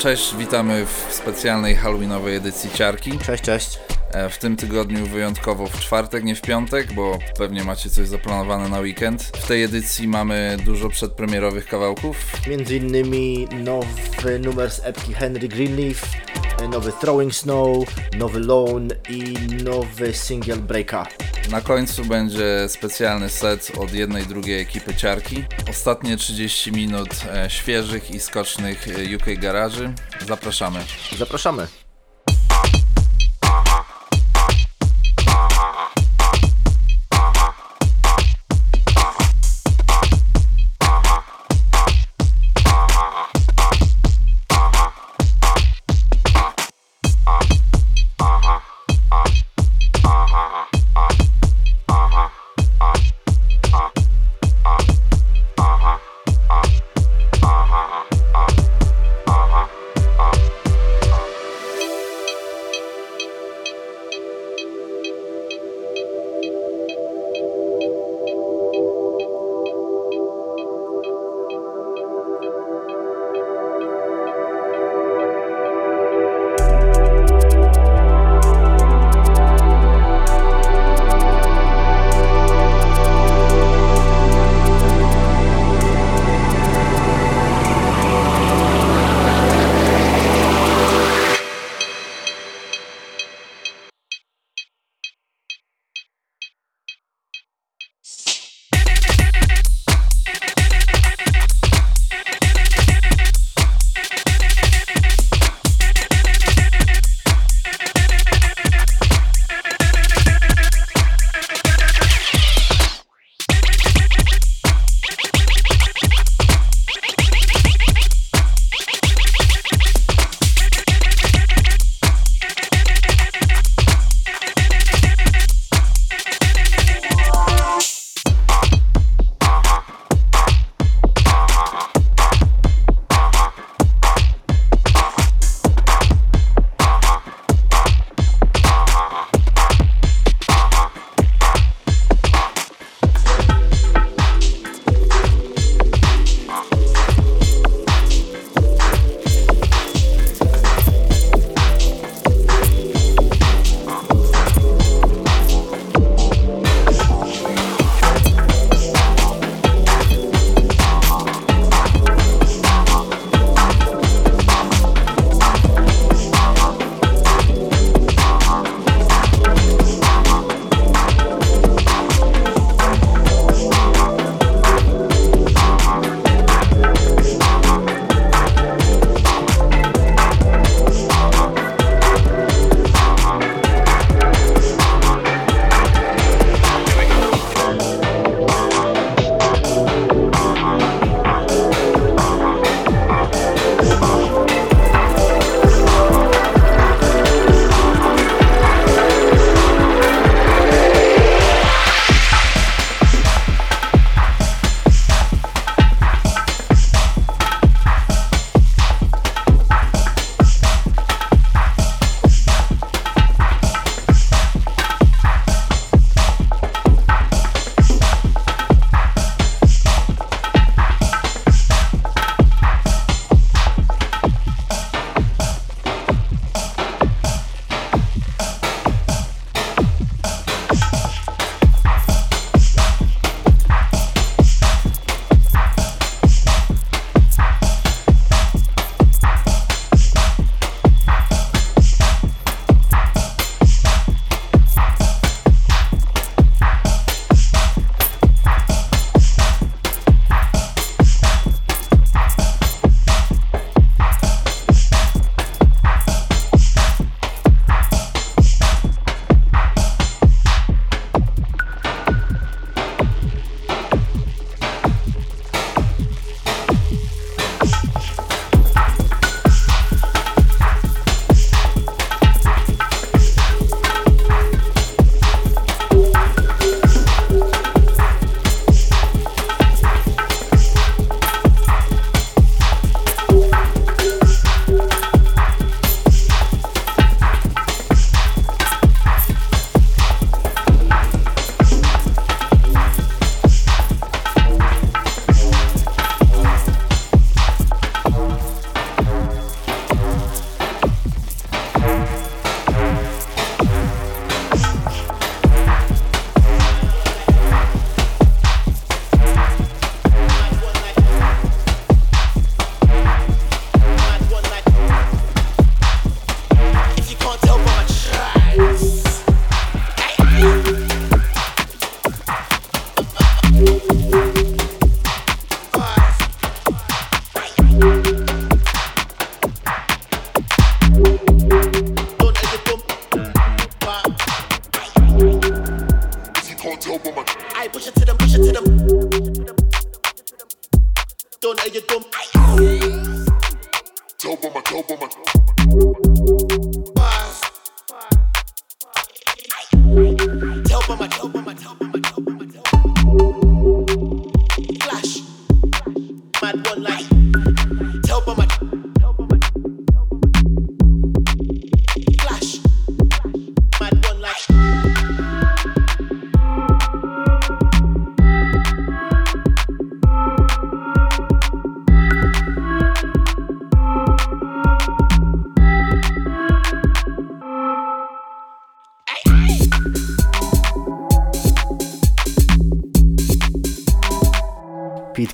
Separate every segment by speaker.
Speaker 1: cześć, witamy w specjalnej halloweenowej edycji Ciarki.
Speaker 2: Cześć, cześć.
Speaker 1: E, w tym tygodniu wyjątkowo w czwartek, nie w piątek, bo pewnie macie coś zaplanowane na weekend. W tej edycji mamy dużo przedpremierowych kawałków.
Speaker 2: Między innymi nowy numer z epki Henry Greenleaf, nowy Throwing Snow, nowy Lone i nowy single Breaka.
Speaker 1: Na końcu będzie specjalny set od jednej drugiej ekipy ciarki. Ostatnie 30 minut e, świeżych i skocznych e, UK garaży. Zapraszamy.
Speaker 2: Zapraszamy.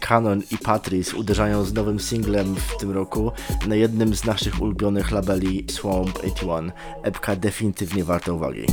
Speaker 2: Canon i
Speaker 3: Patrice uderzają z nowym singlem w tym roku na jednym z naszych ulubionych labeli Swamp 81. Epka definitywnie warta uwagi.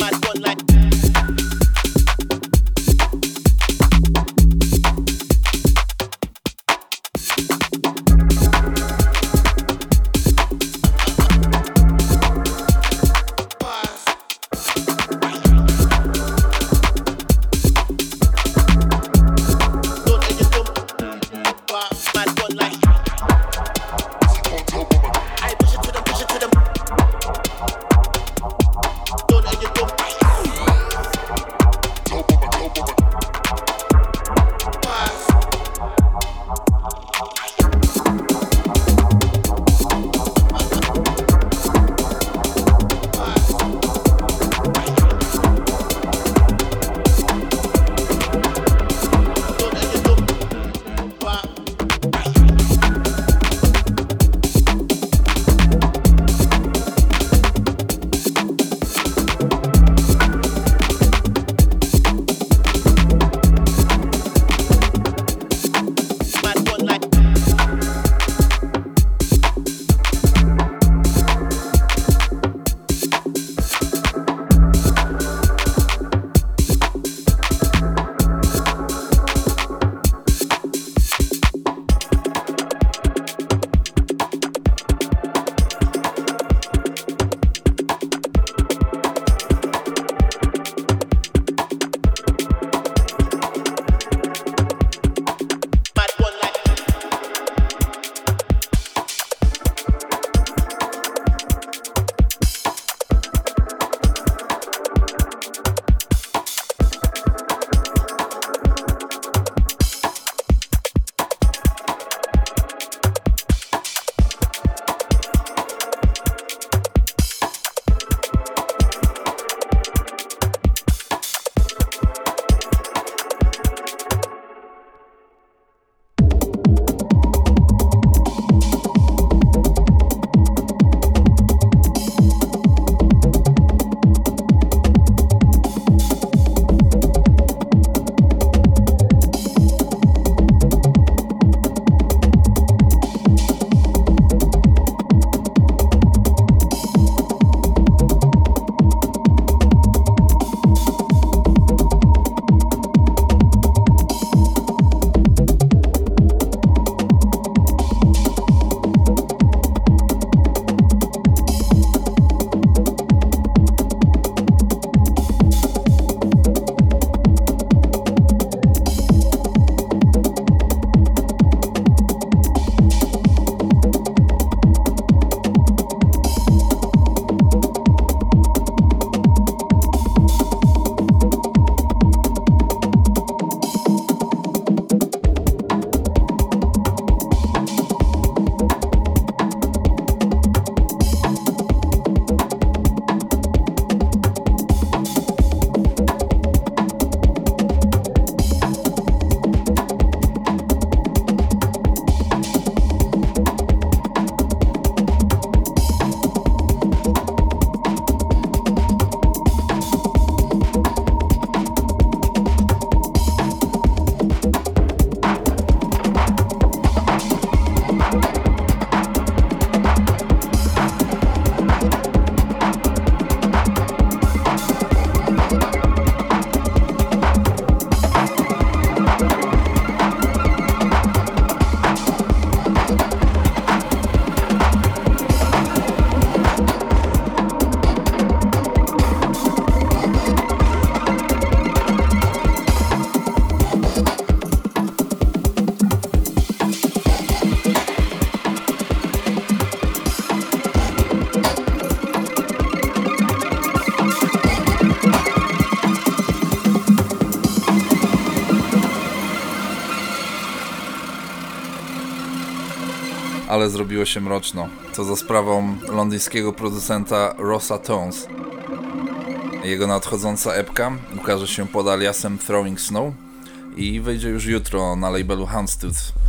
Speaker 2: bad one like
Speaker 1: ale zrobiło się mroczno. To za sprawą londyńskiego producenta Rossa Tones. Jego nadchodząca epka ukaże się pod aliasem Throwing Snow i wyjdzie już jutro na labelu Houndstooth.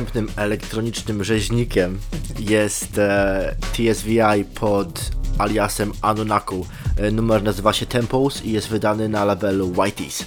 Speaker 2: Następnym elektronicznym rzeźnikiem jest e, TSVI pod aliasem Anunnaku. E, numer nazywa się Temples i jest wydany na labelu Whiteys.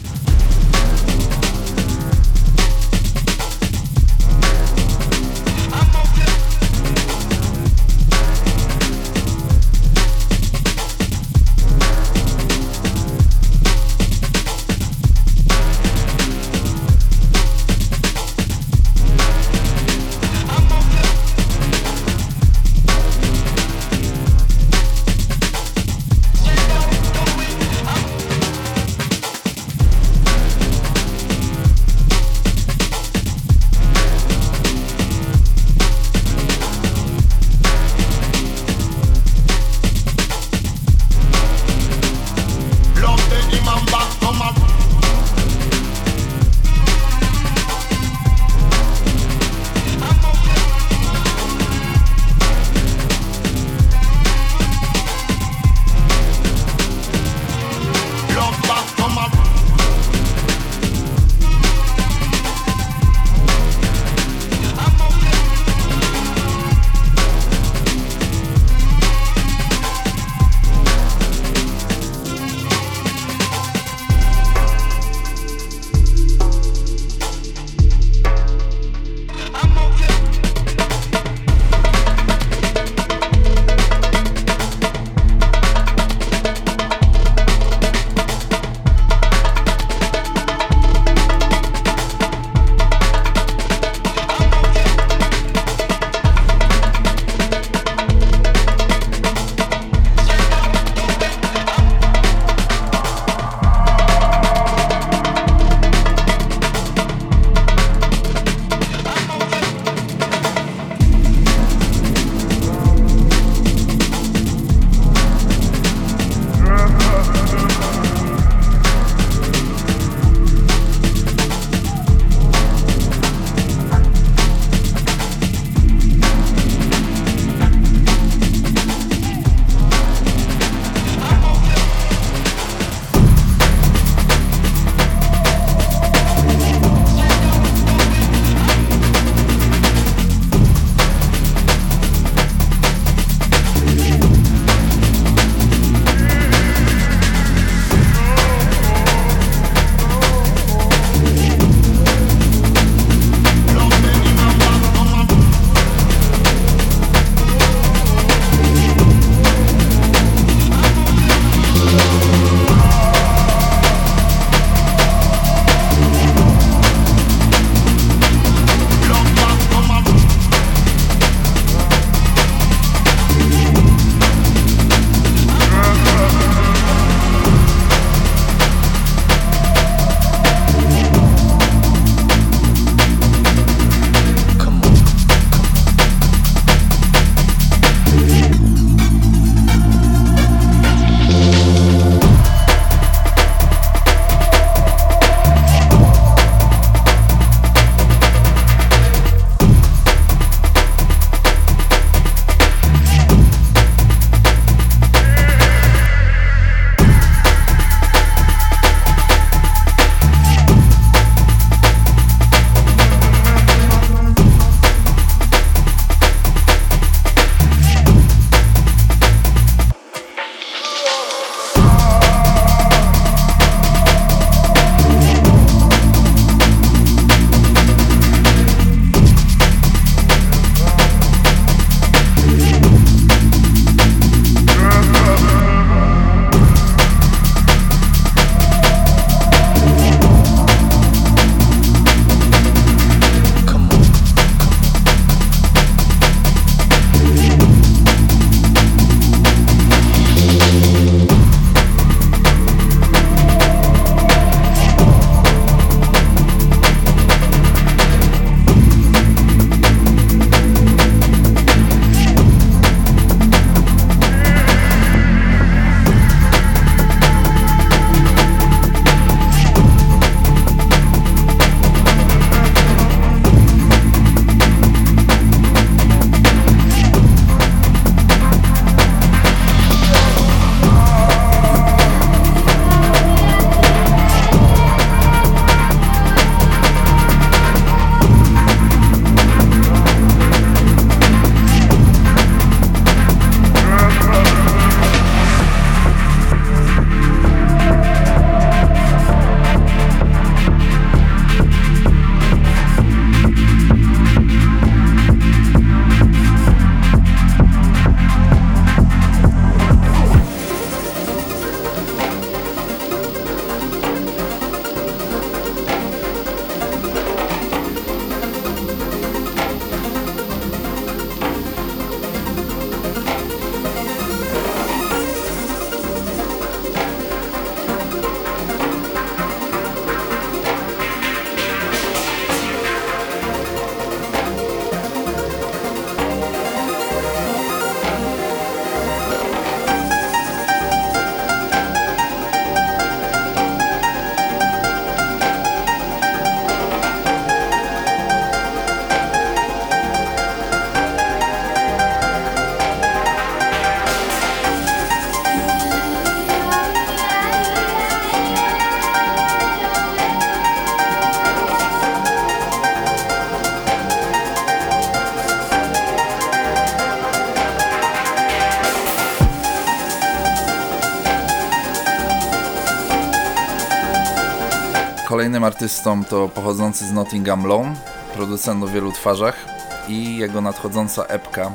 Speaker 1: Artystą to pochodzący z Nottingham Lone, producent o wielu twarzach i jego nadchodząca epka,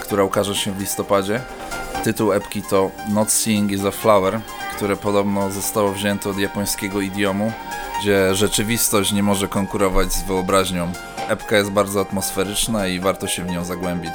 Speaker 1: która ukaże się w listopadzie. Tytuł epki to Not Seeing is a Flower, które podobno zostało wzięte od japońskiego idiomu, gdzie rzeczywistość nie może konkurować z wyobraźnią. Epka jest bardzo atmosferyczna i warto się w nią zagłębić.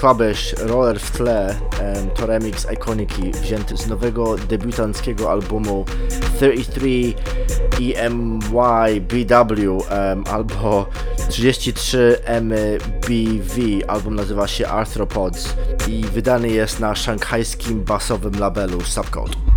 Speaker 2: Clubbish Roller w tle em, to remix Iconiki wzięty z nowego debiutanckiego albumu 33 EMY BW em, albo 33 MBV. Album nazywa się Arthropods i wydany jest na szanghajskim basowym labelu Subcode.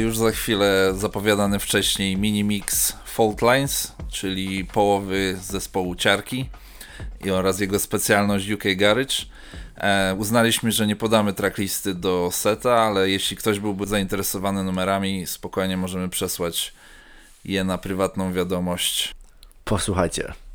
Speaker 1: Już za chwilę zapowiadany wcześniej mini mix Fault Lines, czyli połowy zespołu Ciarki i oraz jego specjalność UK Garage. E, uznaliśmy, że nie podamy tracklisty do seta, ale jeśli ktoś byłby zainteresowany numerami, spokojnie możemy przesłać je na prywatną wiadomość.
Speaker 2: Posłuchajcie.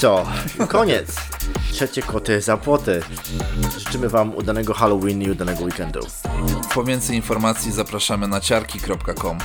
Speaker 2: Co? Koniec. Trzecie koty za płoty. Życzymy Wam udanego Halloween i udanego weekendu.
Speaker 1: Po więcej informacji zapraszamy na ciarki.com.